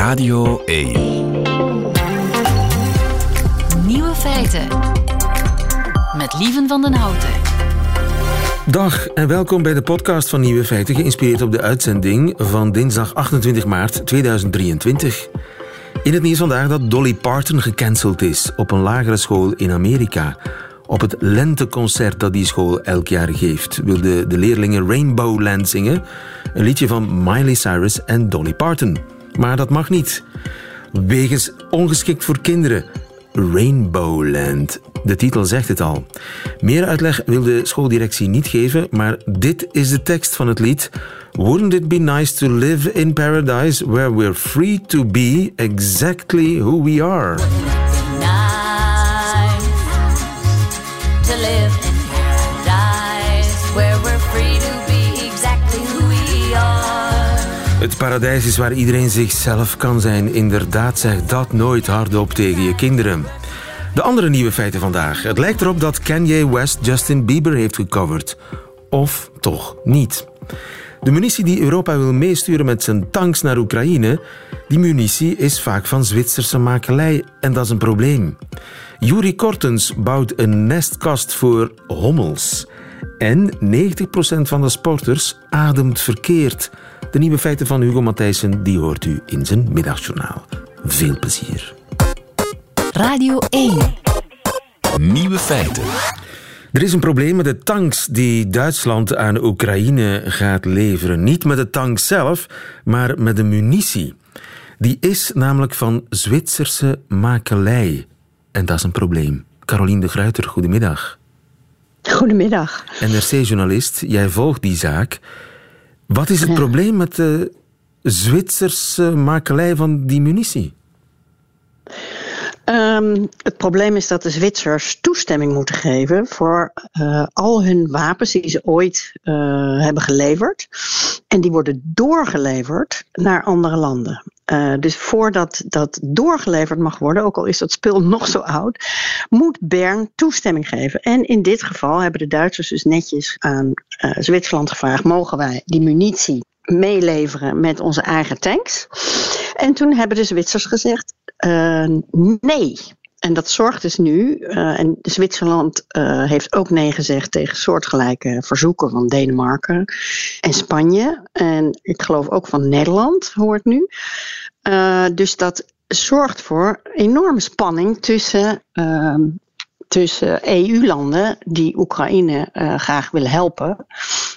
Radio 1. Nieuwe feiten. Met Lieven van den Houten. Dag en welkom bij de podcast van Nieuwe Feiten, geïnspireerd op de uitzending van dinsdag 28 maart 2023. In het nieuws vandaag dat Dolly Parton gecanceld is op een lagere school in Amerika. Op het lenteconcert dat die school elk jaar geeft, wilden de leerlingen Rainbow Land zingen, een liedje van Miley Cyrus en Dolly Parton. Maar dat mag niet. Wegens ongeschikt voor kinderen. Rainbowland. De titel zegt het al. Meer uitleg wil de schooldirectie niet geven, maar dit is de tekst van het lied. Wouldn't it be nice to live in paradise where we're free to be exactly who we are? Het paradijs is waar iedereen zichzelf kan zijn. Inderdaad, zeg dat nooit hardop tegen je kinderen. De andere nieuwe feiten vandaag. Het lijkt erop dat Kanye West Justin Bieber heeft gecoverd. Of toch niet. De munitie die Europa wil meesturen met zijn tanks naar Oekraïne, die munitie is vaak van Zwitserse makelij en dat is een probleem. Juri Kortens bouwt een nestkast voor hommels. En 90% van de sporters ademt verkeerd. De nieuwe feiten van Hugo Matthijssen die hoort u in zijn middagjournaal. Veel plezier. Radio 1. Nieuwe feiten. Er is een probleem met de tanks die Duitsland aan Oekraïne gaat leveren. Niet met de tanks zelf, maar met de munitie. Die is namelijk van Zwitserse makelij. En dat is een probleem. Caroline de Gruiter, goedemiddag. Goedemiddag. NRC-journalist, jij volgt die zaak. Wat is het Ja. probleem met de Zwitserse makelij van die munitie? Ehm, het probleem is dat de Zwitsers toestemming moeten geven voor eh, al hun wapens die ze ooit eh, hebben geleverd. En die worden doorgeleverd naar andere landen. Eh, dus voordat dat doorgeleverd mag worden, ook al is dat spul nog zo oud, moet Bern toestemming geven. En in dit geval hebben de Duitsers dus netjes aan eh, Zwitserland gevraagd: mogen wij die munitie meeleveren met onze eigen tanks? En toen hebben de Zwitsers gezegd: eh, nee. En dat zorgt dus nu, eh, en Zwitserland eh, heeft ook nee gezegd tegen soortgelijke verzoeken van Denemarken en Spanje. En ik geloof ook van Nederland, hoort nu. Eh, dus dat zorgt voor enorme spanning tussen, ehm, tussen EU-landen die Oekraïne graag willen helpen.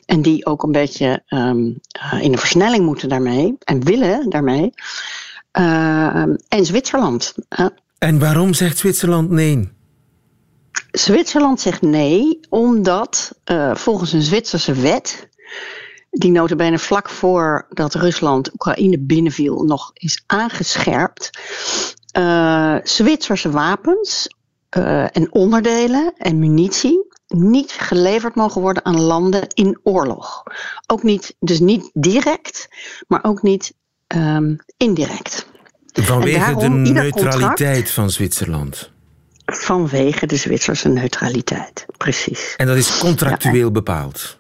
En die ook een beetje ehm, eh, in een versnelling moeten daarmee en willen daarmee. Eh, en Zwitserland. Eh, En waarom zegt Zwitserland nee? Zwitserland zegt nee, omdat eh, volgens een Zwitserse wet, die notabene vlak voor dat Rusland Oekraïne binnenviel nog is aangescherpt, eh, Zwitserse wapens eh, en onderdelen en munitie niet geleverd mogen worden aan landen in oorlog. Ook niet, dus niet direct, maar ook niet ehm, indirect. Vanwege daarom de neutraliteit van Zwitserland. Vanwege de Zwitserse neutraliteit, precies. En dat is contractueel bepaald.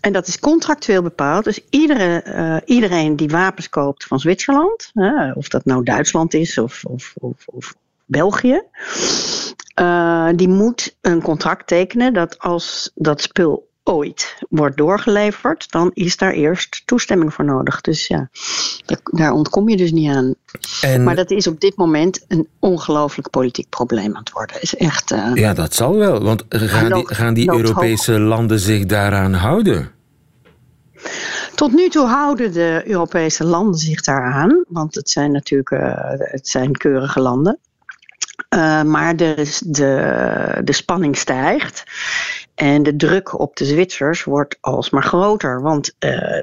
En dat is contractueel bepaald. Dus iedere, eh, iedereen die wapens koopt van Zwitserland, hè, of dat nou Duitsland is of, of, of, of België, eh, die moet een contract tekenen dat als dat spul ooit wordt doorgeleverd, dan is daar eerst toestemming voor nodig. Dus ja, daar, ontkom je dus niet aan. En Maar dat is op dit moment een ongelooflijk politiek probleem aan het worden. Is echt. eh, ja, dat zal wel. Want gaan die, gaan die. Europese landen zich daaraan houden? Tot nu toe houden de Europese landen zich daaraan, want het zijn natuurlijk eh, het zijn keurige landen. Eh, maar de, de, de spanning stijgt en de druk op de Zwitsers wordt alsmaar groter. Want eh,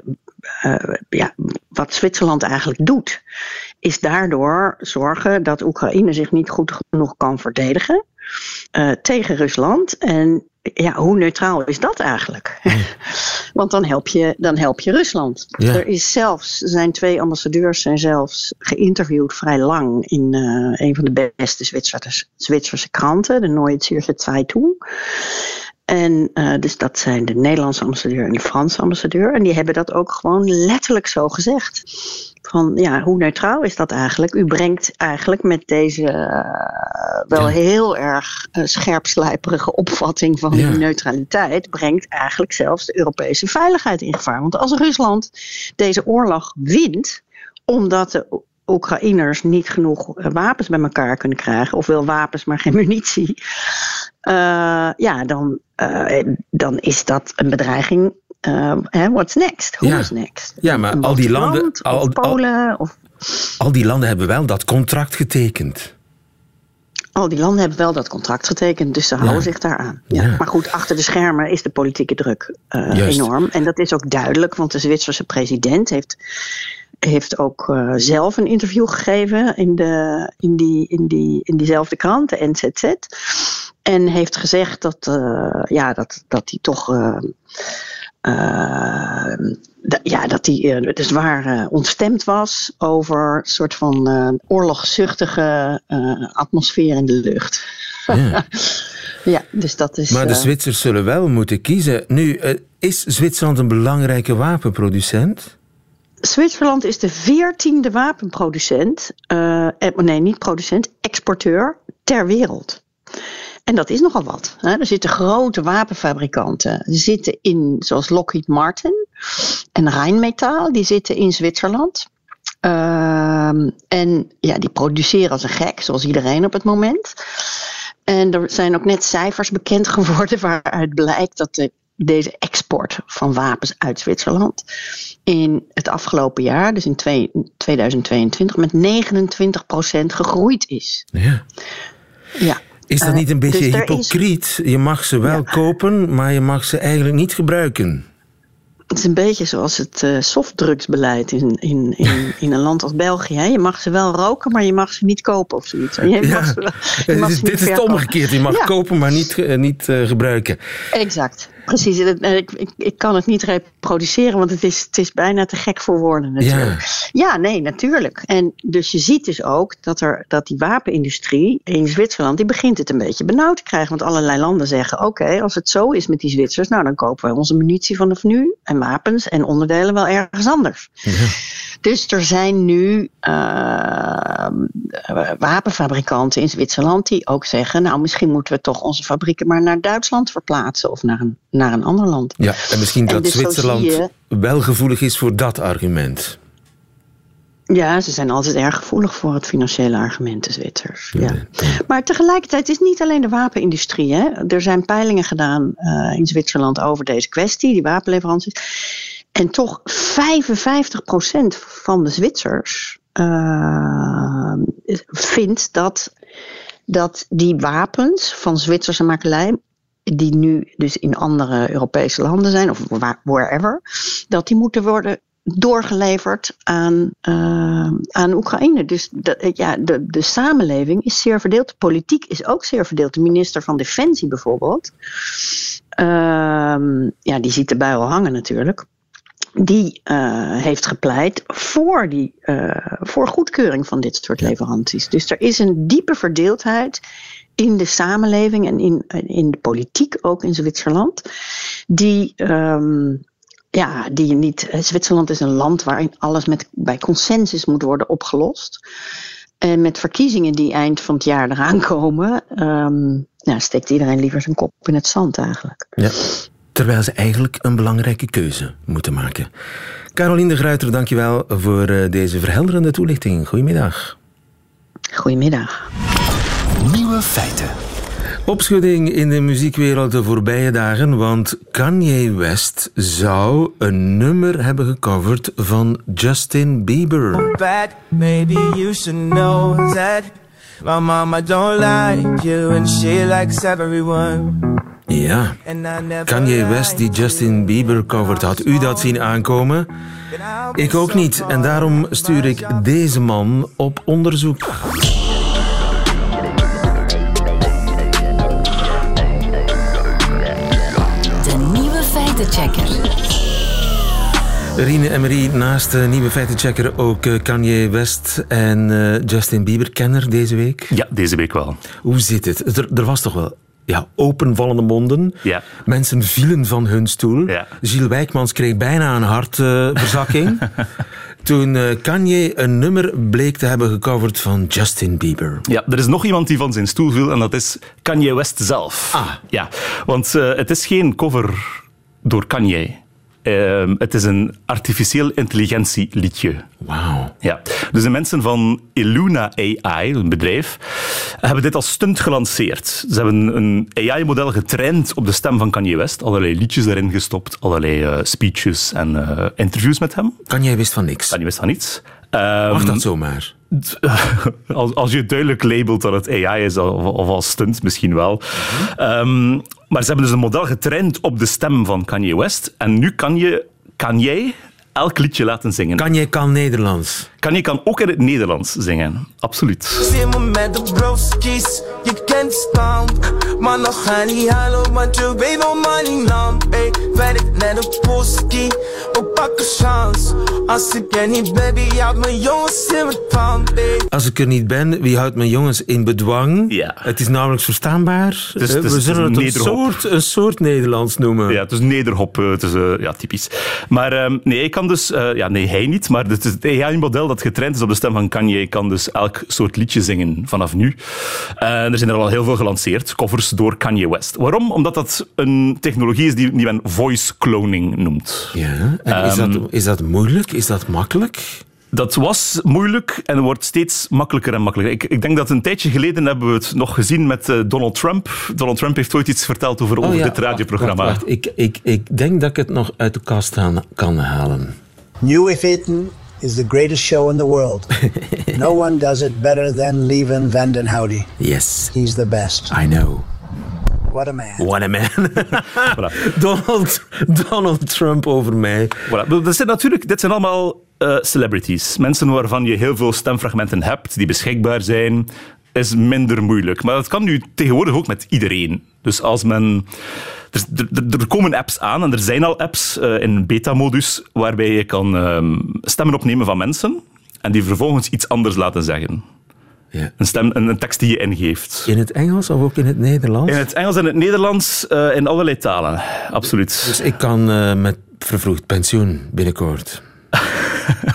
eh, ja, wat Zwitserland eigenlijk doet, is daardoor zorgen dat Oekraïne zich niet goed genoeg kan verdedigen eh, tegen Rusland. En ja, hoe neutraal is dat eigenlijk? Want dan help je, dan help je Rusland. Ja. Er is zelfs, zijn twee ambassadeurs zijn zelfs geïnterviewd vrij lang in een van de beste Zwitserse, Zwitserse kranten, de Neue Zürcher Zeitung. En eh, dus dat zijn de Nederlandse ambassadeur en de Franse ambassadeur. En die hebben dat ook gewoon letterlijk zo gezegd. van ja, hoe neutraal is dat eigenlijk? U brengt eigenlijk met deze eh, wel Ja. heel erg eh, scherpslijperige opvatting van Ja. die neutraliteit, brengt eigenlijk zelfs de Europese veiligheid in gevaar. Want als Rusland deze oorlog wint, omdat de Oekraïners niet genoeg eh, wapens bij elkaar kunnen krijgen, of wel wapens, maar geen munitie, eh, ja, dan, eh, dan is dat een bedreiging. what's next? Who Ja. is next? Ja, maar al die landen- land, al- of al- Polen, of Al die landen hebben wel dat contract getekend. al die landen hebben wel dat contract getekend, dus ze houden Ja. zich daaraan. Ja. Ja. Maar goed, achter de schermen is de politieke druk enorm. En dat is ook duidelijk, want de Zwitserse president heeft, heeft ook eh, zelf een interview gegeven in, de, in, die, in, die, in diezelfde krant, de NZZ. En heeft gezegd dat, eh, ja, dat, dat hij toch. eh, ja, dat hij dus zwaar eh, ontstemd was over een soort van oorlogszuchtige eh, atmosfeer in de lucht. Ja. Ja, dus dat is. Maar de Zwitsers zullen wel moeten kiezen. Nu, is Zwitserland een belangrijke wapenproducent? Zwitserland is de veertiende wapenproducent, eh, nee, niet producent, exporteur ter wereld. En dat is nogal wat. Hè. Er zitten grote wapenfabrikanten. Die zitten in, zoals Lockheed Martin en Rheinmetall, die zitten in Zwitserland. Ehm, en ja, die produceren als een gek, zoals iedereen op het moment. En er zijn ook net cijfers bekend geworden waaruit blijkt dat de, deze export van wapens uit Zwitserland in het afgelopen jaar, dus in twee- 2022, met 29% gegroeid is. Ja. Ja. Is dat Eh, niet een beetje dus is- hypocriet? Je mag ze wel Ja. kopen, maar je mag ze eigenlijk niet gebruiken. Het is een beetje zoals het eh, softdrugsbeleid in, in, in, in een land als België. Je mag ze wel roken, maar je mag ze niet kopen of zoiets. Je Ja. mag ze wel- je mag Dit is- ze niet dit is het omgekeerd. Je mag Ja. kopen, maar niet, eh, niet gebruiken. Exact, precies. Ik, ik, ik kan het niet reproduceren, want het is, het is bijna te gek voor woorden natuurlijk. Ja. nee, natuurlijk. En dus je ziet dus ook dat, er, dat die wapenindustrie in Zwitserland, die begint het een beetje benauwd te krijgen. Want allerlei landen zeggen, oké, als het zo is met die Zwitsers, nou dan kopen wij onze munitie vanaf nu en wapens en onderdelen wel ergens anders. Dus er zijn nu eh, wapenfabrikanten in Zwitserland die ook zeggen, nou misschien moeten we toch onze fabrieken maar naar Duitsland verplaatsen of naar een, naar een ander land. Ja, en misschien En dat dus Zwitserland je- wel gevoelig is voor dat argument. Ja, ze zijn altijd erg gevoelig voor het financiële argument, de Zwitsers. Ja. Maar tegelijkertijd is het niet alleen de wapenindustrie. Hè. Er zijn peilingen gedaan eh, in Zwitserland over deze kwestie, die wapenleveranties. En toch 55% van de Zwitsers eh, vindt dat, dat die wapens van Zwitserse makelij, die nu dus in andere Europese landen zijn, of wherever, dat die moeten worden doorgeleverd aan, eh, aan Oekraïne. Dus de, ja, de, de samenleving is zeer verdeeld. De politiek is ook zeer verdeeld. De minister van Defensie bijvoorbeeld, ehm, ja, die ziet de al hangen natuurlijk. Die eh, heeft gepleit voor, die, eh, voor goedkeuring van dit soort leveranties. Dus er is een diepe verdeeldheid in de samenleving en in, in de politiek, ook in Zwitserland, die, ehm, ja, die je niet. Zwitserland is een land waarin alles met, bij consensus moet worden opgelost. En met verkiezingen die eind van het jaar eraan komen, ja, steekt iedereen liever zijn kop in het zand eigenlijk. Ja. Terwijl ze eigenlijk een belangrijke keuze moeten maken. Caroline de Gruiter, dankjewel voor eh, deze verhelderende toelichting. Goedemiddag. Goedemiddag. Nieuwe feiten. Opschudding in de muziekwereld de voorbije dagen, want Kanye West zou een nummer hebben gecoverd van Justin Bieber. bad. Maybe you should know that my mama don't like you and she likes everyone. Ja, never Kanye West die Justin Bieber covert, had u dat zien aankomen? Ik ook niet, en daarom stuur ik deze man op onderzoek. De nieuwe feitenchecker. Rine en Marie, naast de nieuwe feitenchecker ook eh, Kanye West en eh, Justin Bieber kenner deze week. Ja, deze week wel. Hoe zit het? Er, er was toch wel ja, openvallende monden. Ja. Mensen vielen van hun stoel. Ja. Gilles Wijkmans kreeg bijna een hartverzakking. toen eh, Kanye een nummer bleek te hebben gecoverd van Justin Bieber. Ja, er is nog iemand die van zijn stoel viel en dat is Kanye West zelf. Ah. Ja, want eh, het is geen cover door Kanye. Ehm, het is een artificieel intelligentieliedje. Wauw. Ja. Dus de mensen van Illuna AI, een bedrijf, hebben dit als stunt gelanceerd. Ze hebben een AI-model getraind op de stem van Kanye West. Allerlei liedjes daarin gestopt, allerlei eh, speeches en eh, interviews met hem. Kanye wist van niks. Kanye West van niets. Ehm, Mag dat zomaar? als, als je duidelijk labelt dat het AI is, of, of als stunt, misschien wel. Ehm, maar ze hebben dus een model getraind op de stem van Kanye West. En nu kan je Kanye elk liedje laten zingen. Kanye kan Nederlands. Kanye kan ook in het Nederlands zingen. Absoluut. Zie me met de broskies, je kent staan. Maar nog ga niet halen, want je weet wel money nam. Ey, weet ik net een postie, we pakken chance. Als ik er niet ben, wie houdt mijn jongens in mijn pan, ey. Als ik er niet ben, wie houdt mijn jongens in bedwang? Ja. Het is nauwelijks verstaanbaar. is- Eh, het We het zullen een het een soort, een soort Nederlands noemen. Ja, het is nederhop. eh, Het is eh, ja, typisch. Maar ehm, nee, ik kan dus... eh, ja, nee, hij niet. Maar het, is het AI-model dat getraind is op de stem van Kanye kan dus elk soort liedje zingen vanaf nu. Eh, er zijn er al heel veel gelanceerd. Covers door Kanye West. Waarom? Omdat dat een technologie is die, die men voice cloning noemt. Ja, en is, Ehm, dat, is dat moeilijk? Is dat makkelijk? Dat was moeilijk en wordt steeds makkelijker en makkelijker. Ik, ik denk dat een tijdje geleden hebben we het nog gezien met eh, Donald Trump. Donald Trump heeft ooit iets verteld over, over Oh ja, dit radioprogramma. Wacht, wacht, wacht. Ik, ik, ik denk dat ik het nog uit de kast aan- kan halen. New If Eden is the greatest show in the world. no one does it better than Leven Vanden Howdy. Yes, He's the best. I know. What a man. What a man. Voilà. Donald, Donald Trump over mij. Voilà. Dat zijn natuurlijk, dit zijn allemaal eh, celebrities. Mensen waarvan je heel veel stemfragmenten hebt, die beschikbaar zijn, is minder moeilijk. Maar dat kan nu tegenwoordig ook met iedereen. Dus als men... Er, er, er komen apps aan, en er zijn al apps eh, in beta-modus, waarbij je kan ehm, stemmen opnemen van mensen en die vervolgens iets anders laten zeggen. Ja. Een, stem, een, een tekst die je ingeeft. In het Engels of ook in het Nederlands? In het Engels en het Nederlands, eh, in allerlei talen. Absoluut. Dus ik kan eh, met vervroegd pensioen binnenkort.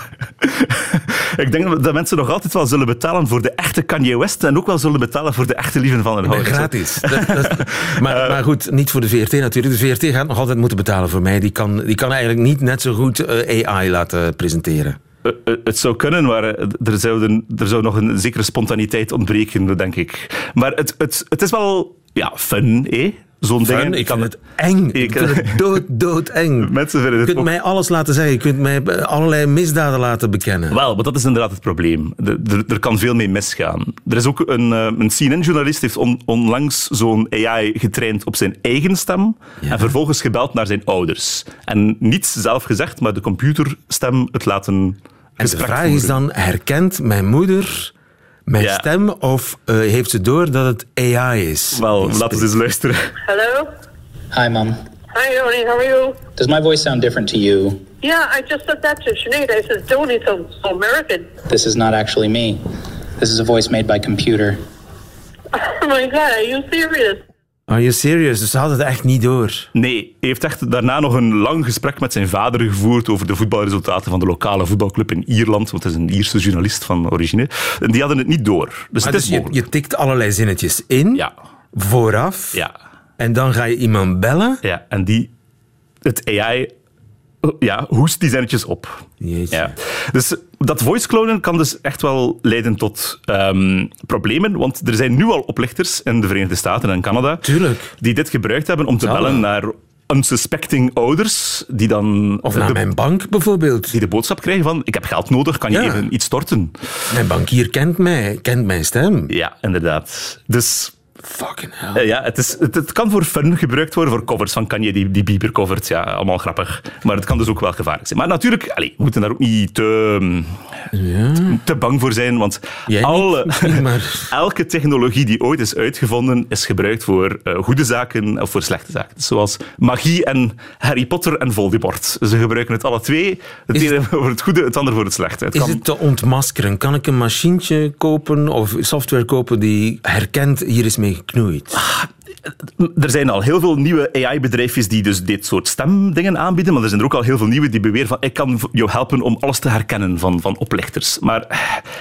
Ik denk dat mensen nog altijd wel zullen betalen voor de echte Kanye West en ook wel zullen betalen voor de echte Lieven van Maar Houten. gratis. Dat- dat- maar, maar goed, niet voor de VRT natuurlijk. De VRT gaat nog altijd moeten betalen voor mij. Die kan, die kan eigenlijk niet net zo goed eh, AI laten presenteren. Eh, eh, het zou kunnen, maar eh, er, zouden, er zou nog een zekere spontaniteit ontbreken, denk ik. Maar het, het, het is wel ja, fun, eh? Zo'n ding. ik vind het eng. Ik, vind het dood, dood eng. Mensen vinden Je kunt mij alles laten zeggen. Je kunt mij eh, allerlei misdaden laten bekennen. Wel, maar dat is inderdaad het probleem. Er, kan veel mee misgaan. Er is ook een, eh, een CNN-journalist heeft on- onlangs zo'n AI getraind op zijn eigen stem Ja. en vervolgens gebeld naar zijn ouders. En niets zelf gezegd, maar de computerstem het laten En de vraag voeren. is dan, herkent mijn moeder mijn Ja. stem of eh, heeft ze door dat het AI is? Wel, laten we eens luisteren. Hello? Hi, Mom. Hi, Tony. How are you? Does my voice sound different to you? Yeah, I just said that to Sinead. I said, Tony sounds so American. This is not actually me. This is a voice made by computer. Oh my God, are you serious? Are you serious? Dus ze hadden het echt niet door. Nee, hij heeft echt daarna nog een lang gesprek met zijn vader gevoerd over de voetbalresultaten van de lokale voetbalclub in Ierland, want het is een Ierse journalist van origine. En die hadden het niet door. Dus het dus is je, je tikt allerlei zinnetjes in, Ja, vooraf, ja, en dan ga je iemand bellen. ja. En die, het AI, ja, hoest die zinnetjes op. Jeetje. Ja. Dus dat voice clonen kan dus echt wel leiden tot ehm, problemen, want er zijn nu al oplichters in de Verenigde Staten en Canada Tuurlijk. die dit gebruikt hebben om te Ja. bellen naar unsuspecting ouders die dan Of de, naar mijn bank bijvoorbeeld. die de boodschap krijgen van ik heb geld nodig, kan je Ja. even iets storten? Mijn bankier kent mij, kent mijn stem. Ja, inderdaad. Dus Fucking hell. ja, het, is, het, het kan voor fun gebruikt worden, voor covers van Kanye die, die Bieber covert. Ja, allemaal grappig. Maar het kan dus ook wel gevaarlijk zijn. Maar natuurlijk, allee, we moeten daar ook niet te, te bang voor zijn, want Jij alle, maar- elke technologie die ooit is uitgevonden, is gebruikt voor eh, goede zaken of voor slechte zaken. Zoals magie en Harry Potter en Voldemort. Ze gebruiken het alle twee. Het Is ene voor het goede, het andere voor het slechte. Het Is kan- het te ontmaskeren? Kan ik een machientje kopen of software kopen die herkent, hier is mee geknoeid? er zijn al heel veel nieuwe AI-bedrijfjes die dus dit soort stemdingen aanbieden, maar er zijn er ook al heel veel nieuwe die beweren van ik kan jou helpen om alles te herkennen van, van oplichters. Maar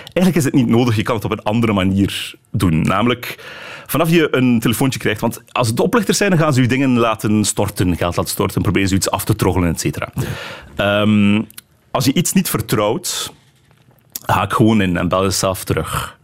eigenlijk is het niet nodig, je kan het op een andere manier doen. Namelijk vanaf je een telefoontje krijgt, want als het oplichters zijn, dan gaan ze je dingen laten storten, geld laten storten, proberen ze iets af te troggelen, et cetera. Ehm, als je iets niet vertrouwt, haak gewoon in en bel jezelf terug.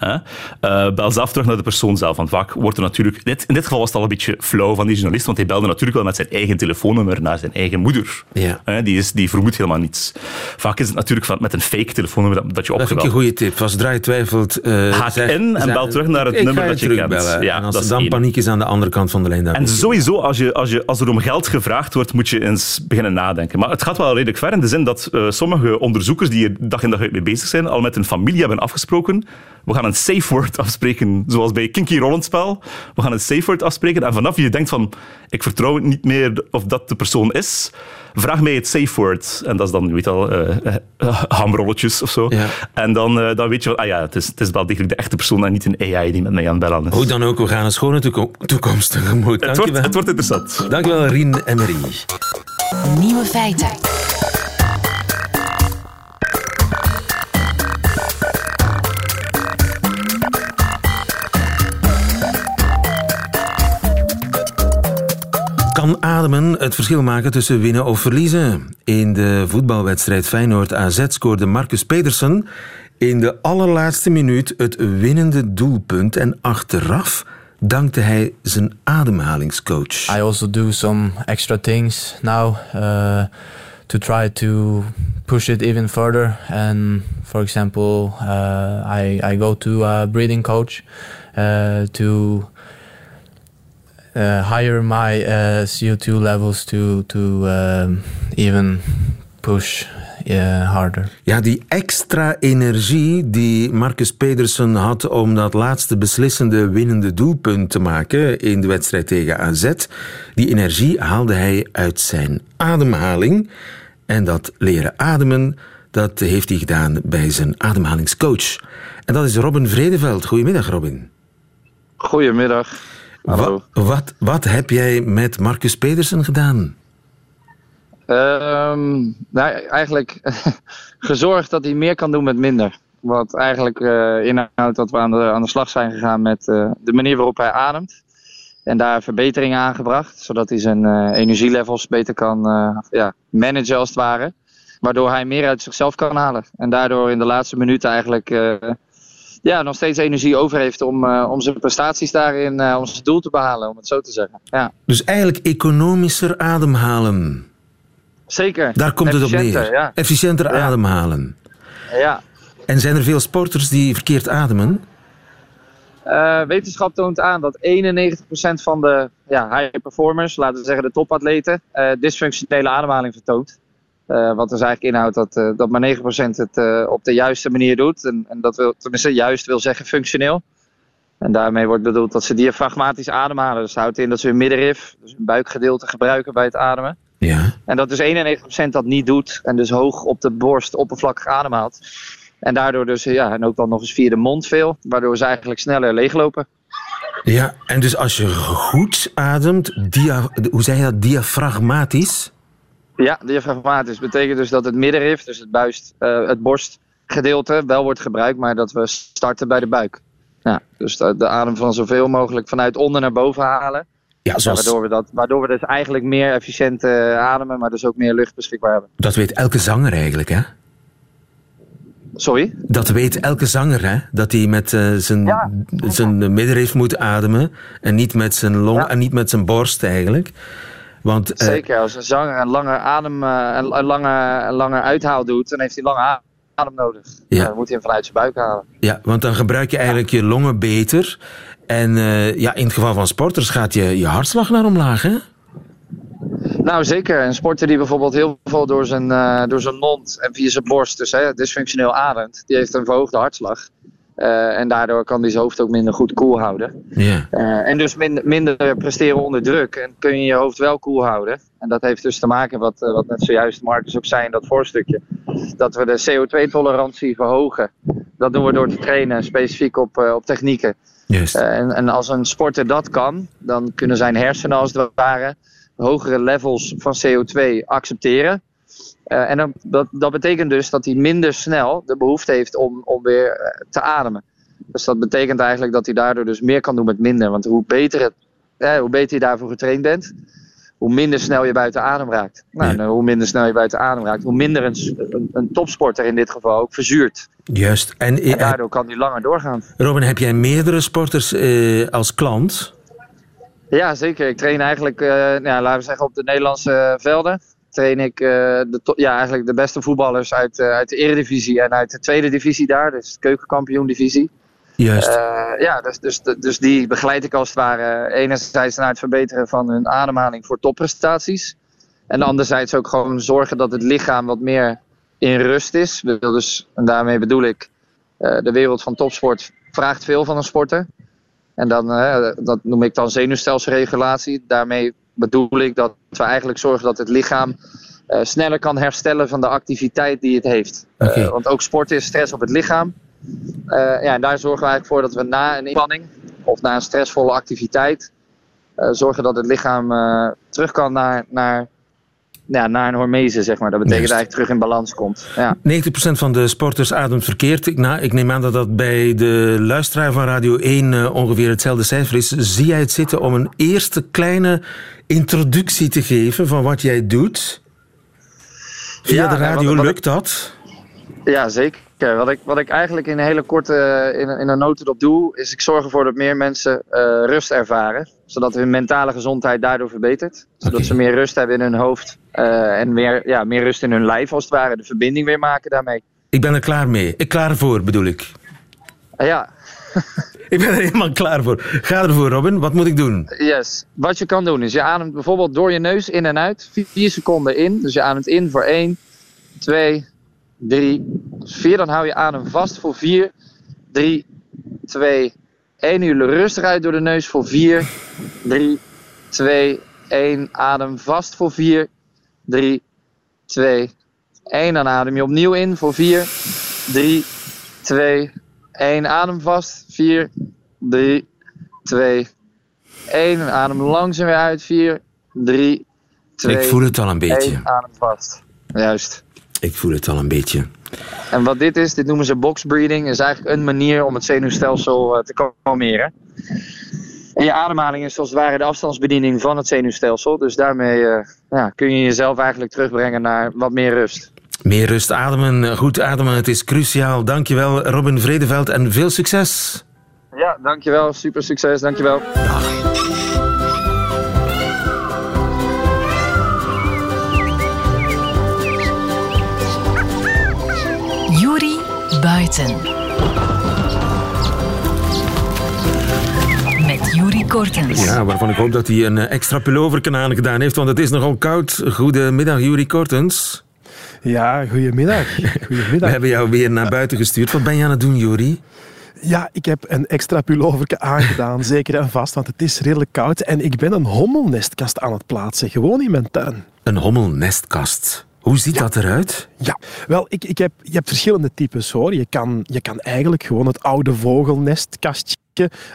Hè? Eh, bel zelf terug naar de persoon zelf. Want vaak wordt er natuurlijk... Dit, in dit geval was het al een beetje flauw van die journalist, want hij belde natuurlijk wel met zijn eigen telefoonnummer naar zijn eigen moeder. Ja. Hè? Die, is, die vermoedt helemaal niets. Vaak is het natuurlijk van, met een fake telefoonnummer dat, dat je Dat vind ik opgebeld een goede tip. Als je twijfelt... eh, Haak zeg- in en bel terug naar het Ik nummer dat je kent. terugbellen. Ja, en als dat er is dan één. paniek is aan de andere kant van de lijn... dan En sowieso, als, je, als, je, als er om geld gevraagd wordt, moet je eens beginnen nadenken. Maar het gaat wel redelijk ver in de zin dat eh, sommige onderzoekers die er dag in dag uit mee bezig zijn, al met hun familie hebben afgesproken. We gaan een safe word afspreken, zoals bij Kinky Rollenspel. We gaan een safe word afspreken. En vanaf je denkt van, ik vertrouw het niet meer of dat de persoon is, vraag mij het safe word. En dat is dan, je weet al, eh, eh, hamrolletjes of zo. Ja. En dan, eh, dan weet je van, ah ja, het is, het is wel degelijk de echte persoon en niet een AI die met mij aan het bellen is. Hoe dan ook, we gaan een schone toeko- toekomst tegemoet. het, wordt, het wordt interessant. Dankjewel, Rien Emery. Nieuwe feiten. Ademen het verschil maken tussen winnen of verliezen? In de voetbalwedstrijd Feyenoord-AZ scoorde Marcus Pedersen in de allerlaatste minuut het winnende doelpunt en achteraf dankte hij zijn ademhalingscoach. I also do some extra things now uh, to try to push it even further. And for example, uh, I I go to a breathing coach uh, to higher my uh, CO2 levels to to um, even push uh, harder. Ja, die extra energie die Marcus Pedersen had om dat laatste beslissende winnende doelpunt te maken in de wedstrijd tegen AZ, die energie haalde hij uit zijn ademhaling. En dat leren ademen, dat heeft hij gedaan bij zijn ademhalingscoach. En dat is Robin Vredeveld. Goedemiddag, Robin. Goedemiddag. Hallo. Wat, wat, wat heb jij met Marcus Pedersen gedaan? Ehm, nou, eigenlijk gezorgd dat hij meer kan doen met minder. Wat eigenlijk eh, inhoudt dat we aan de, aan de slag zijn gegaan met eh, de manier waarop hij ademt. En daar verbeteringen aangebracht, zodat hij zijn eh, energielevels beter kan ja, managen als het ware. Waardoor hij meer uit zichzelf kan halen. En daardoor in de laatste minuten eigenlijk ja, nog steeds energie over heeft om, eh, om zijn prestaties daarin, eh, om zijn doel te behalen, om het zo te zeggen. Ja, Dus eigenlijk economischer ademhalen. zeker. Daar komt het op neer. Ja. Efficiënter Ja. ademhalen. ja. En zijn er veel sporters die verkeerd ademen? Eh, wetenschap toont aan dat 91% van de ja, high performers, laten we zeggen de topatleten, dysfunctionele ademhaling vertoont. Eh, wat dus eigenlijk inhoudt dat, eh, dat maar 9% het eh, op de juiste manier doet. En, en dat wil, tenminste juist wil zeggen functioneel. En daarmee wordt bedoeld dat ze diafragmatisch ademhalen. Dus houdt in dat ze hun middenrif, dus hun buikgedeelte gebruiken bij het ademen. Ja. En dat dus 91% dat niet doet en dus hoog op de borst oppervlakkig ademhaalt. En daardoor dus, ja, en ook dan nog eens via de mond veel, waardoor ze eigenlijk sneller leeglopen. Ja, en dus als je goed ademt, dia, hoe zeg je dat, diafragmatisch? Ja, diafragmatisch betekent dus dat het middenrif, dus het, buist, eh, het borstgedeelte, wel wordt gebruikt, maar dat we starten bij de buik. Ja, dus de, de adem van zoveel mogelijk vanuit onder naar boven halen. Ja, zoals, waardoor, we dat, waardoor we dus eigenlijk meer efficiënt eh, ademen, maar dus ook meer lucht beschikbaar hebben. dat weet elke zanger eigenlijk, hè? Sorry? Dat weet elke zanger, hè? Dat hij met eh, zijn, zijn middenrif moet ademen en niet met zijn long en niet met zijn borst eigenlijk. Want eh, Zeker, als een zanger een langer adem, eh, een, een lange, een langer uithaal doet, dan heeft hij lange adem nodig. Ja. Dan moet hij hem vanuit zijn buik halen. ja, want dan gebruik je eigenlijk je longen beter. En eh, ja, in het geval van sporters gaat je, je hartslag naar omlaag, hè? Nou, zeker. Een sporter die bijvoorbeeld heel veel door zijn, door zijn mond en via zijn borst, dus hè, dysfunctioneel ademt, die heeft een verhoogde hartslag. Eh, en daardoor kan hij zijn hoofd ook minder goed koel houden. Ja. Eh, en dus minder, minder presteren onder druk. En kun je je hoofd wel koel houden. En dat heeft dus te maken, wat, eh, wat net zojuist Marcus ook zei in dat voorstukje. Dat we de CO2-tolerantie verhogen. Dat doen we door te trainen, specifiek op, op technieken. Juist. En, en als een sporter dat kan, dan kunnen zijn hersenen als het ware hogere levels van CO2 accepteren. Eh, en dan, dat, dat betekent dus dat hij minder snel de behoefte heeft om, om weer eh, te ademen. Dus dat betekent eigenlijk dat hij daardoor dus meer kan doen met minder. Want hoe beter, het, eh, hoe beter je daarvoor getraind bent, hoe minder snel je buiten adem raakt. Nou, hoe minder snel je buiten adem raakt, hoe minder een, een, een topsporter in dit geval ook verzuurt. Juist. En, En eh, daardoor kan hij langer doorgaan. Robin, heb jij meerdere sporters eh, als klant? Ja, zeker. Ik train eigenlijk, eh, ja, laten we zeggen, op de Nederlandse velden. Train ik eh, de, ja, eigenlijk de beste voetballers uit, eh, uit de Eredivisie en uit de tweede divisie daar, dus de keukenkampioen-divisie. Juist. Eh, ja, dus, dus, dus die begeleid ik als het ware enerzijds naar het verbeteren van hun ademhaling voor topprestaties. En anderzijds ook gewoon zorgen dat het lichaam wat meer in rust is. Dus, en daarmee bedoel ik, de wereld van topsport vraagt veel van een sporter. En dan, dat noem ik dan zenuwstelselregulatie. Daarmee bedoel ik dat we eigenlijk zorgen dat het lichaam eh, sneller kan herstellen van de activiteit die het heeft. Eh, want ook sport is stress op het lichaam. Eh, ja, en daar zorgen we eigenlijk voor dat we na een inspanning of na een stressvolle activiteit zorgen dat het lichaam terug kan naar, naar, ja, naar een hormese, zeg maar. Dat betekent Juist. eigenlijk terug in balans komt. Ja. 90% van de sporters ademt verkeerd. Ik, nou, ik neem aan dat dat bij de luisteraar van Radio 1 eh, ongeveer hetzelfde cijfer is. Zie jij het zitten om een eerste kleine introductie te geven van wat jij doet? Via Ja, de wat- radio wat lukt dat? Ja, zeker. Wat ik, wat ik eigenlijk in een hele korte, in, een- in een notendop doe, is ik zorg ervoor dat meer mensen eh, rust ervaren. Zodat hun mentale gezondheid daardoor verbetert. Zodat ze meer rust hebben in hun hoofd. eh, en meer, ja, meer rust in hun lijf als het ware. De verbinding weer maken daarmee. Ik ben er klaar mee. Ik klaar voor, bedoel ik. Ja, Ik ben er helemaal klaar voor. Ga ervoor, Robin. Wat moet ik doen? yes. Wat je kan doen is je ademt bijvoorbeeld door je neus in en uit. 4 seconden in. Dus je ademt in voor 1, 2, 3, 4. Dan hou je adem vast voor 4, 3, 2, 1. Nu rustig uit door de neus voor 4, 3, 2, 1. Adem vast voor 4, 3, 2, 1. Dan adem je opnieuw in voor 4, 3, 2, 1. Adem vast. 4, 3, 2, 1. En adem langzaam weer uit. 4, 3, 2, Ik voel het al een beetje. 1. Adem vast. Juist. Ik voel het al een beetje. En wat dit is, dit noemen ze box breathing, is eigenlijk een manier om het zenuwstelsel eh, te kalmeren. En je ademhaling is als het ware de afstandsbediening van het zenuwstelsel. Dus daarmee eh, ja, kun je jezelf eigenlijk terugbrengen naar wat meer rust. Meer rust ademen, goed ademen, het is cruciaal. Dankjewel, Robin Vredeveld, en veel succes. Ja, dankjewel. Super succes. Dankjewel. Juri Buiten. Met Juri Kortens. Ja, waarvan ik hoop dat hij een eh, extra pullover aangedaan heeft, want het is nogal koud. Goedemiddag, Juri Kortens. Ja, goedemiddag. We goedemiddag. hebben jou weer naar buiten gestuurd. Wat ben je aan het doen, Juri? Ja, ik heb een extra pullover aangedaan, zeker en vast, want het is redelijk koud. En ik ben een hommelnestkast aan het plaatsen, gewoon in mijn tuin. Een hommelnestkast. Hoe ziet dat eruit? Ja, wel, ik, ik heb, je hebt verschillende types hoor. Je kan, je kan eigenlijk gewoon het oude vogelnestkastje,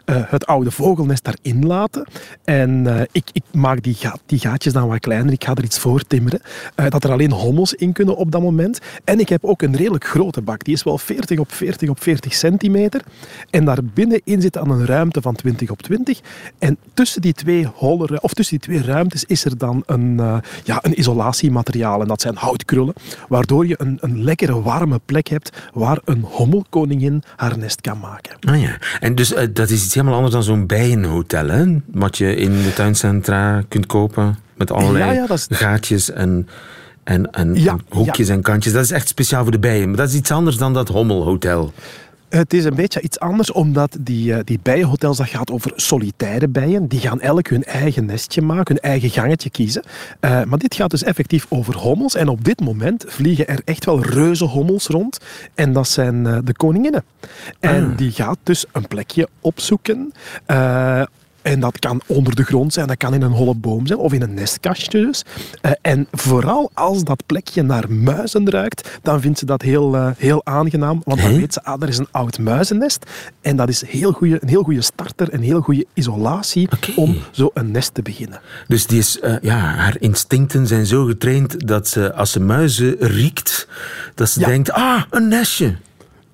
het oude vogelnest daarin laten. En eh, ik, ik maak die, die gaatjes dan wat kleiner. Ik ga er iets voor timmeren. eh, dat er alleen hommels in kunnen op dat moment. En ik heb ook een redelijk grote bak. Die is wel 40 op 40 op 40 centimeter. En daar binnenin zit dan een ruimte van 20 op 20. En tussen die twee, holle, of tussen die twee ruimtes is er dan een, eh, ja, een isolatiemateriaal. En dat zijn houtkrullen. Waardoor je een, een lekkere warme plek hebt waar een hommelkoningin haar nest kan maken. Ah ja. En dus eh, dat is iets helemaal anders dan zo'n bijenhotel, hè? Wat je in de tuincentra kunt kopen. Met allerlei Ja, ja, dat is- gaatjes en, en, en, Ja, en hoekjes en kantjes. Dat is echt speciaal voor de bijen. Maar dat is iets anders dan dat hommelhotel. Het is een beetje iets anders, omdat die, eh, die bijenhotels, dat gaat over solitaire bijen. Die gaan elk hun eigen nestje maken, hun eigen gangetje kiezen. Eh, maar dit gaat dus effectief over hommels. En op dit moment vliegen er echt wel reuze hommels rond. En dat zijn eh, de koninginnen. En Ah. die gaat dus een plekje opzoeken. En dat kan onder de grond zijn, dat kan in een holle boom zijn of in een nestkastje dus. Eh, en vooral als dat plekje naar muizen ruikt, dan vindt ze dat heel, eh, heel aangenaam. Want dan weet ze, ah, er is een oud muizennest. En dat is heel goeie, een heel goede starter, een heel goede isolatie om zo een nest te beginnen. Dus die is, eh, ja, haar instincten zijn zo getraind dat ze, als ze muizen riekt, dat ze Ja. denkt, ah, een nestje.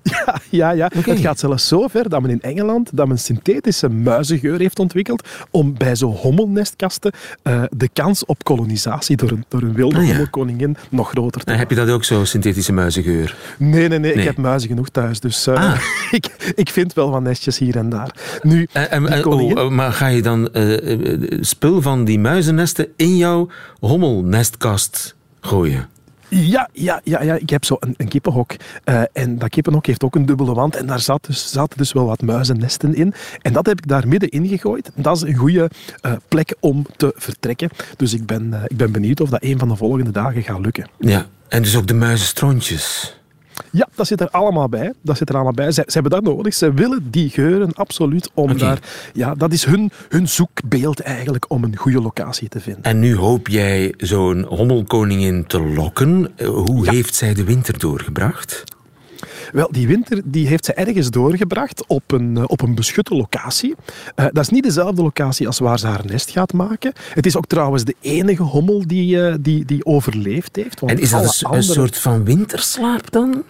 Ja, ja, ja. het gaat zelfs zo ver dat men in Engeland dat men synthetische muizengeur heeft ontwikkeld om bij zo'n hommelnestkasten eh, de kans op kolonisatie door een, door een wilde Ah, ja. hommelkoningin nog groter te En heb je dat ook zo, synthetische muizengeur? Nee, nee, nee, Nee. Ik heb muizen genoeg thuis. Dus eh, Ah. ik, ik vind wel wat nestjes hier en daar. Nu, en- koningin- oh, maar ga je dan eh, eh, spul van die muizennesten in jouw hommelnestkast gooien? Ja, ja, ja, ja, ik heb zo een, kippenhok. Eh, en dat kippenhok heeft ook een dubbele wand. En daar zat dus, zaten dus wel wat muizennesten in. En dat heb ik daar midden in gegooid. Dat is een goede eh, plek om te vertrekken. Dus ik ben, eh, ik ben benieuwd of dat een van de volgende dagen gaat lukken. Ja, en dus ook de muizenstrontjes. Ja, dat zit er allemaal bij. Dat zit er allemaal bij. Ze, ze hebben dat nodig. Ze willen die geuren absoluut om daar... Ja, dat is hun, hun zoekbeeld eigenlijk om een goede locatie te vinden. En nu hoop jij zo'n hommelkoningin te lokken. Eh, Hoe heeft zij de winter doorgebracht? Wel, die winter die heeft ze ergens doorgebracht op een, eh, op een beschutte locatie. Eh, dat is niet dezelfde locatie als waar ze haar nest gaat maken. Het is ook trouwens de enige hommel die, eh, die, die overleefd heeft. want En is dat alle een, soort van winterslaap dan?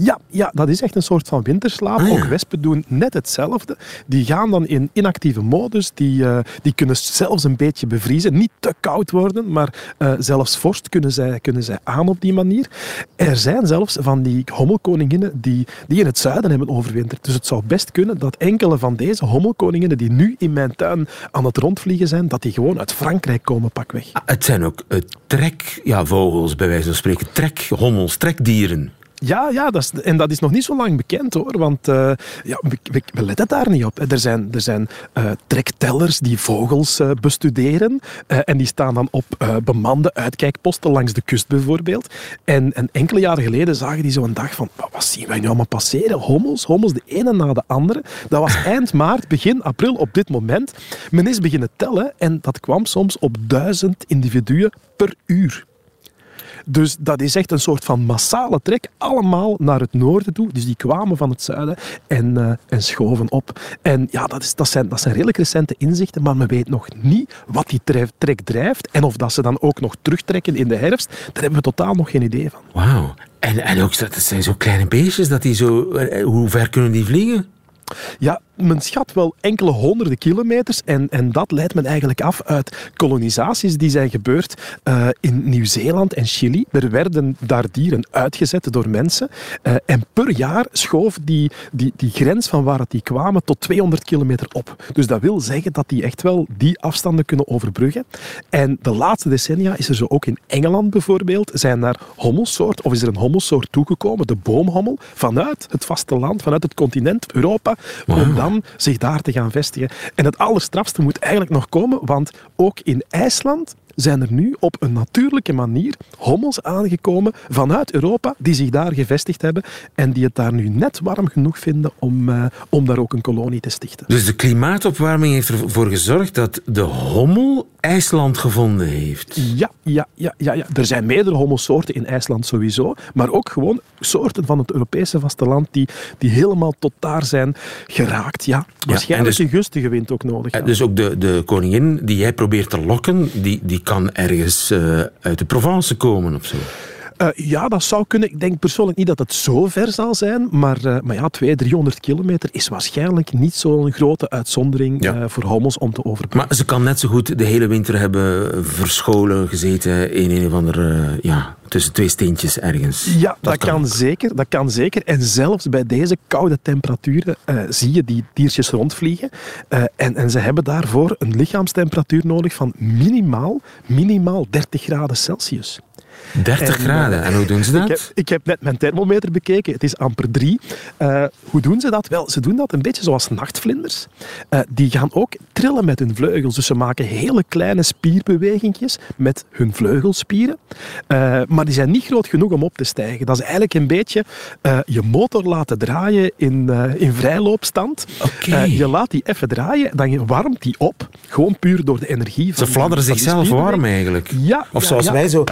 Ja, ja, dat is echt een soort van winterslaap. Ah, ja. Ook wespen doen net hetzelfde. Die gaan dan in inactieve modus. Die, eh, die kunnen zelfs een beetje bevriezen. Niet te koud worden, maar eh, zelfs vorst kunnen zij, kunnen zij aan op die manier. Er zijn zelfs van die hommelkoninginnen die, die in het zuiden hebben overwinterd. Dus het zou best kunnen dat enkele van deze hommelkoninginnen die nu in mijn tuin aan het rondvliegen zijn, dat die gewoon uit Frankrijk komen pakweg. Ah, Het zijn ook eh, trek, ja, vogels bij wijze van spreken. Trekhommels, trekdieren. Ja, ja dat is, en dat is nog niet zo lang bekend hoor. Want eh, ja, we, we- we letten daar niet op. Er zijn, er zijn eh, trektellers die vogels eh, bestuderen. en die staan dan op bemande uitkijkposten langs de kust bijvoorbeeld. En, en enkele jaren geleden zagen die zo een dag van... "Wat- Wat zien wij nu allemaal passeren? Hommels, hommels, de ene na de andere. Dat was eind maart, begin april op dit moment. Men is beginnen tellen en dat kwam soms op duizend individuen per uur. Dus dat is echt een soort van massale trek, allemaal naar het noorden toe. Dus die kwamen van het zuiden en, eh, en schoven op. En ja, dat, is, dat, zijn, dat zijn redelijk recente inzichten, maar men weet nog niet wat die tref- trek drijft. En of dat ze dan ook nog terugtrekken in de herfst, daar hebben we totaal nog geen idee van. Wauw. En, en ook, dat zijn zo kleine beestjes, dat die zo... eh, Hoe ver kunnen die vliegen? Ja, men schat wel enkele honderden kilometers en, en dat leidt men eigenlijk af uit kolonisaties die zijn gebeurd eh, in Nieuw-Zeeland en Chili. Er werden daar dieren uitgezet door mensen eh, en per jaar schoof die, die, die grens van waar het die kwamen tot 200 kilometer op. Dus dat wil zeggen dat die echt wel die afstanden kunnen overbruggen. En de laatste decennia is er zo ook in Engeland bijvoorbeeld, zijn daar hommelsoort, of is er een hommelsoort toegekomen, de boomhommel, vanuit het vasteland, vanuit het continent Europa, om zich daar te gaan vestigen. En het allerstrafste moet eigenlijk nog komen, want ook in IJsland zijn er nu op een natuurlijke manier hommels aangekomen vanuit Europa die zich daar gevestigd hebben en die het daar nu net warm genoeg vinden om, eh, om daar ook een kolonie te stichten. Dus de klimaatopwarming heeft ervoor gezorgd dat de hommel IJsland gevonden heeft. Ja, ja, ja, ja, ja. Er zijn meerdere hommelsoorten in IJsland sowieso, maar ook gewoon soorten van het Europese vasteland die, die helemaal tot daar zijn geraakt. Ja, waarschijnlijk dus- een gunstige wind ook nodig. Ja. Dus ook de, de koningin die jij probeert te lokken, die, die kan ergens eh, uit de Provence komen of zo. Eh, ja, dat zou kunnen. Ik denk persoonlijk niet dat het zo ver zal zijn, maar, eh, maar ja, 200, 300 kilometer is waarschijnlijk niet zo'n grote uitzondering Ja. eh, voor hommels om te overbruggen. Maar ze kan net zo goed de hele winter hebben verscholen gezeten in een of andere, ja, tussen twee steentjes ergens. Ja, dat, kan, zeker, dat kan zeker. En zelfs bij deze koude temperaturen zie je die diertjes rondvliegen. En, en ze hebben daarvoor een lichaamstemperatuur nodig van minimaal, minimaal 30 graden Celsius. 30 En, graden. eh, En hoe doen ze dat? Ik heb, ik heb net mijn thermometer bekeken. Het is amper drie. Eh, hoe doen ze dat? Wel, ze doen dat een beetje zoals nachtvlinders. Eh, die gaan ook trillen met hun vleugels. Dus ze maken hele kleine spierbewegingjes met hun vleugelspieren. Eh, maar die zijn niet groot genoeg om op te stijgen. Dat is eigenlijk een beetje eh, je motor laten draaien in, eh, in vrijloopstand. Eh, je laat die even draaien, dan warmt die op. Gewoon puur door de energie. Van Ze fladderen zichzelf warm eigenlijk. Ja. Of ja, zoals ja. wij zo...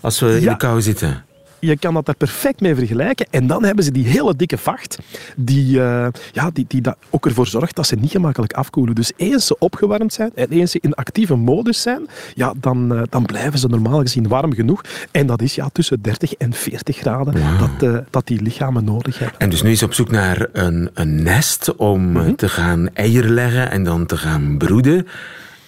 Als we in de kou zitten. Je kan dat er perfect mee vergelijken. En dan hebben ze die hele dikke vacht, die, eh, ja, die, die dat ook ervoor zorgt dat ze niet gemakkelijk afkoelen. Dus eens ze opgewarmd zijn en eens ze in actieve modus zijn, ja, dan, eh, dan blijven ze normaal gezien warm genoeg. En dat is ja, tussen 30 en 40 graden dat, eh, dat die lichamen nodig hebben. En dus nu is ze op zoek naar een, een nest om Mhm. te gaan eieren leggen en dan te gaan broeden.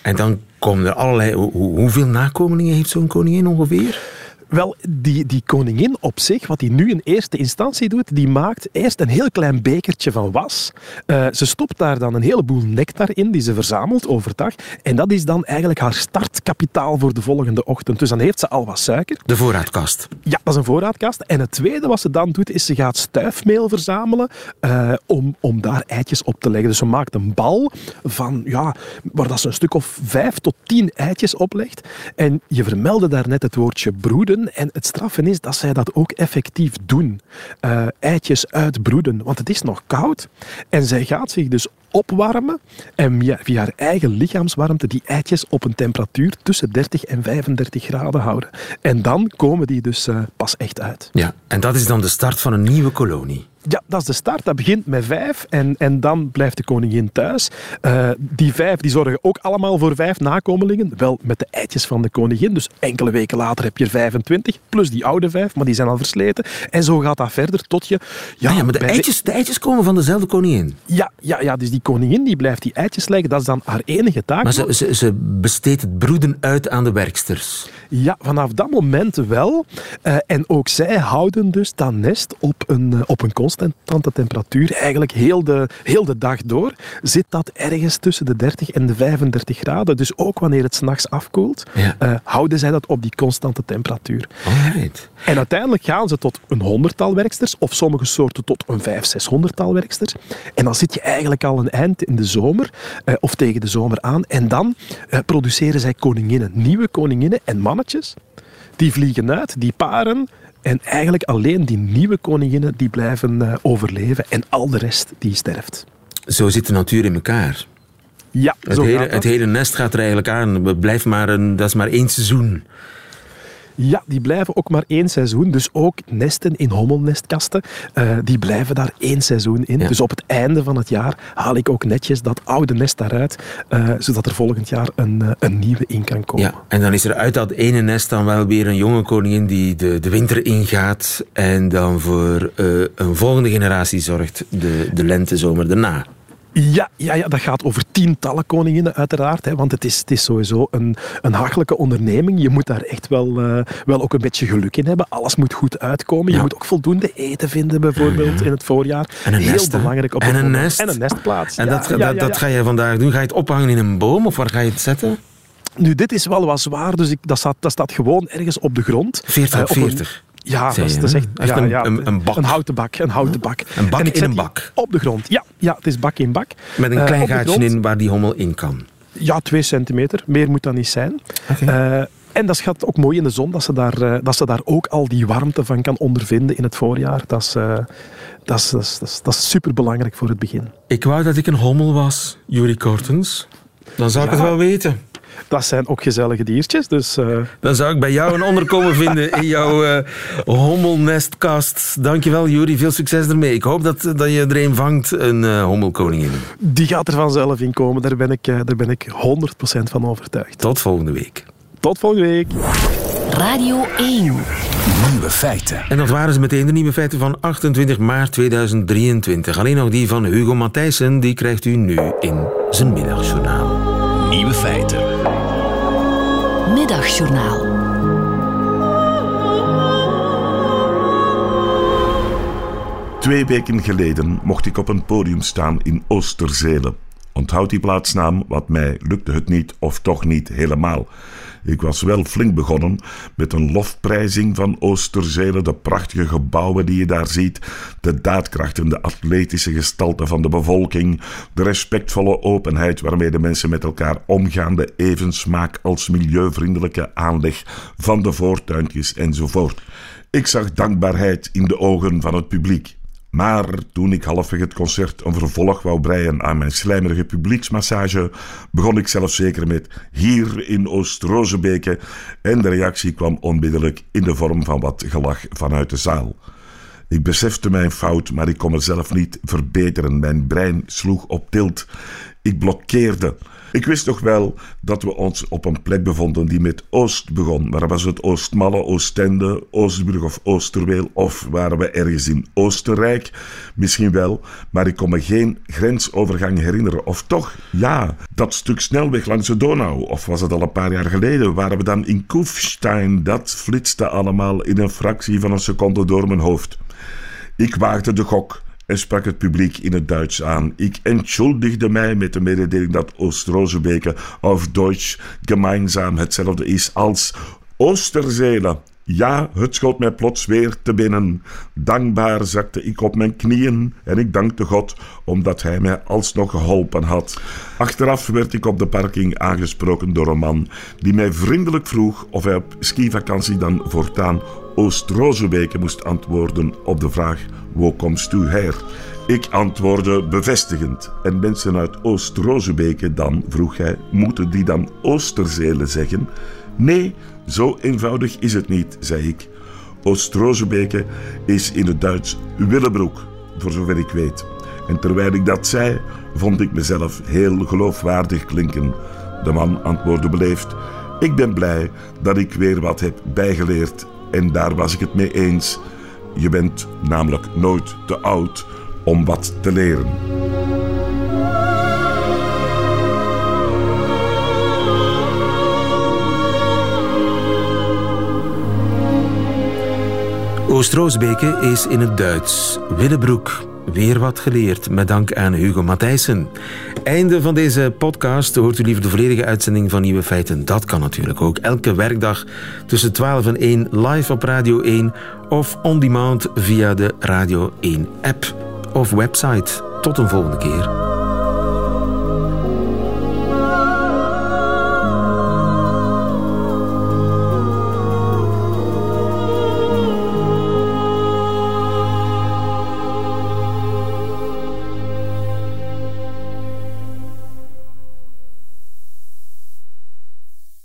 En dan komen er allerlei... hoe- hoe- hoeveel nakomelingen heeft zo'n koningin ongeveer? Wel, die, die koningin op zich, wat die nu in eerste instantie doet, die maakt eerst een heel klein bekertje van was. Eh, ze stopt daar dan een heleboel nectar in die ze verzamelt overdag. En dat is dan eigenlijk haar startkapitaal voor de volgende ochtend. Dus dan heeft ze al wat suiker. De voorraadkast. Ja, dat is een voorraadkast. En het tweede wat ze dan doet, is ze gaat stuifmeel verzamelen eh, om, om daar eitjes op te leggen. Dus ze maakt een bal van, ja, waar dat ze een stuk of vijf tot tien eitjes oplegt. En je vermeldde daarnet het woordje broeden. En het straffen is dat zij dat ook effectief doen. Eh, eitjes uitbroeden, want het is nog koud. En zij gaat zich dus opwarmen en via, via haar eigen lichaamswarmte die eitjes op een temperatuur tussen 30 en 35 graden houden. En dan komen die dus eh, pas echt uit. Ja, en dat is dan de start van een nieuwe kolonie. Ja, dat is de start. Dat begint met vijf en, en dan blijft de koningin thuis. Eh, die vijf die zorgen ook allemaal voor vijf nakomelingen. Wel met de eitjes van de koningin. Dus enkele weken later heb je er 25, plus die oude vijf, maar die zijn al versleten. En zo gaat dat verder tot je... Ja, Ah ja, maar de eitjes, de eitjes komen van dezelfde koningin. Ja, ja, ja, dus die koningin die blijft die eitjes leggen. Dat is dan haar enige taak. Maar ze, ze, ze besteedt het broeden uit aan de werksters. Ja, vanaf dat moment wel. Eh, en ook zij houden dus dat nest op een, eh, op een constante temperatuur. Eigenlijk heel de, heel de dag door zit dat ergens tussen de 30 en de 35 graden. Dus ook wanneer het s'nachts afkoelt, Ja. eh, houden zij dat op die constante temperatuur. Alright. En uiteindelijk gaan ze tot een honderdtal werksters, of sommige soorten tot een vijf, zeshonderdtal werksters. En dan zit je eigenlijk al een eind in de zomer, eh, of tegen de zomer aan. En dan eh, produceren zij koninginnen, nieuwe koninginnen en mannetjes. Die vliegen uit, die paren. En eigenlijk alleen die nieuwe koninginnen die blijven eh, overleven. En al de rest die sterft. Zo zit de natuur in elkaar. Ja, Het hele, het hele nest gaat er eigenlijk aan. We blijven maar een, dat is maar één seizoen. Ja, die blijven ook maar één seizoen. Dus ook nesten in hommelnestkasten, eh, die blijven daar één seizoen in. Dus op het einde van het jaar haal ik ook netjes dat oude nest daaruit, eh, zodat er volgend jaar een, eh, een nieuwe in kan komen. Ja, en dan is er uit dat ene nest dan wel weer een jonge koningin die de, de winter ingaat en dan voor een volgende generatie zorgt, de, de lente, zomer daarna. Ja, ja, ja, dat gaat over tientallen koninginnen uiteraard. Hè, want het is, het is sowieso een, een hachelijke onderneming. Je moet daar echt wel, eh, wel ook een beetje geluk in hebben. Alles moet goed uitkomen. Je moet ook voldoende eten vinden bijvoorbeeld in het voorjaar. En een Heel nest, belangrijk op En een nest. En een nestplaats. En dat, dat, dat ga je vandaag doen. Ga je het ophangen in een boom of waar ga je het zetten? Nu, dit is wel wat zwaar, dus ik, dat, staat, dat staat gewoon ergens op de grond. 40 op Eh, een- 40. Ja, dat is, dat is echt, Echt ja, een- ja, een- een bak. Een houten bak. Een houten bak. Een bak En ik in een bak. Op de grond, ja. Ja, het is bak in bak. Met een Eh, klein gaatje in waar die hommel in kan. Ja, twee centimeter. Meer moet dat niet zijn. Eh, en dat gaat ook mooi in de zon, dat ze, daar, eh, dat ze daar ook al die warmte van kan ondervinden in het voorjaar. Dat is, dat is, dat is, dat is, dat is superbelangrijk voor het begin. Ik wou dat ik een hommel was, Jurie Kortens. Dan zou ik het wel weten. Dat zijn ook gezellige diertjes, dus... eh, Dan zou ik bij jou een onderkomen vinden in jouw eh hommelnestkast. Dankjewel, Jury. Veel succes ermee. Ik hoop dat, dat je er een vangt, een eh, hommelkoningin. die gaat er vanzelf in komen. Daar ben ik, eh, daar ben ik 100% van overtuigd. Tot volgende week. Tot volgende week. Radio 1. Nieuwe feiten. En dat waren ze meteen de nieuwe feiten van 28 maart 2023. Alleen nog die van Hugo Matthijssen, die krijgt u nu in zijn middagjournaal. Nieuwe feiten. Middagjournaal. Twee weken geleden mocht ik op een podium staan in Oosterzelen. Onthoud die plaatsnaam, want mij lukte het niet of toch niet helemaal. Ik was wel flink begonnen met een lofprijzing van Oosterzelen, de prachtige gebouwen die je daar ziet, de daadkracht en de atletische gestalte van de bevolking, de respectvolle openheid waarmee de mensen met elkaar omgaan, de even smaak als milieuvriendelijke aanleg van de voortuintjes enzovoort. Ik zag dankbaarheid in de ogen van het publiek. Maar toen ik halfweg het concert een vervolg wou breien aan mijn slijmerige publieksmassage, begon ik zelf zeker met hier in Oost-Rozebeke en de reactie kwam onmiddellijk in de vorm van wat gelach vanuit de zaal. Ik besefte mijn fout, maar ik kon mezelf niet verbeteren. Mijn brein sloeg op tilt. Ik blokkeerde. Ik wist toch wel dat we ons op een plek bevonden die met Oost begon. Maar was het Oostmalle, Oostende, Oostburg of Oosterweel? Of waren we ergens in Oostenrijk? Misschien wel, maar ik kon me geen grensovergang herinneren. Of toch, ja, dat stuk snelweg langs de Donau. Of was het al een paar jaar geleden? Waren we dan in Kufstein? Dat flitste allemaal in een fractie van een seconde door mijn hoofd. Ik waagde de gok en sprak het publiek in het Duits aan. Ik entschuldigde mij met de mededeling dat Oost-Rozebeke of Deutsch gemeinsam hetzelfde is als Oosterzelen. Ja, het schoot mij plots weer te binnen. Dankbaar zakte ik op mijn knieën en ik dankte God omdat hij mij alsnog geholpen had. Achteraf werd ik op de parking aangesproken door een man die mij vriendelijk vroeg of hij op skivakantie dan voortaan Oost-Rozebeke moest antwoorden op de vraag: Wo komst u her? Ik antwoordde bevestigend. En mensen uit Oost-Rozebeke dan, vroeg hij, moeten die dan Oosterzelen zeggen? Nee, zo eenvoudig is het niet, zei ik. Oost-Rozebeke is in het Duits Willebroek, voor zover ik weet. En terwijl ik dat zei, vond ik mezelf heel geloofwaardig klinken. De man antwoordde beleefd: Ik ben blij dat ik weer wat heb bijgeleerd. En daar was ik het mee eens. Je bent namelijk nooit te oud om wat te leren. Oost-Roosbeke is in het Duits. Willebroek, weer wat geleerd, met dank aan Hugo Matthijssen. Einde van deze podcast. Hoort u liever de volledige uitzending van Nieuwe Feiten? Dat kan natuurlijk ook. Elke werkdag tussen 12 en 1 live op Radio 1 of on demand via de Radio 1 app of website. Tot een volgende keer.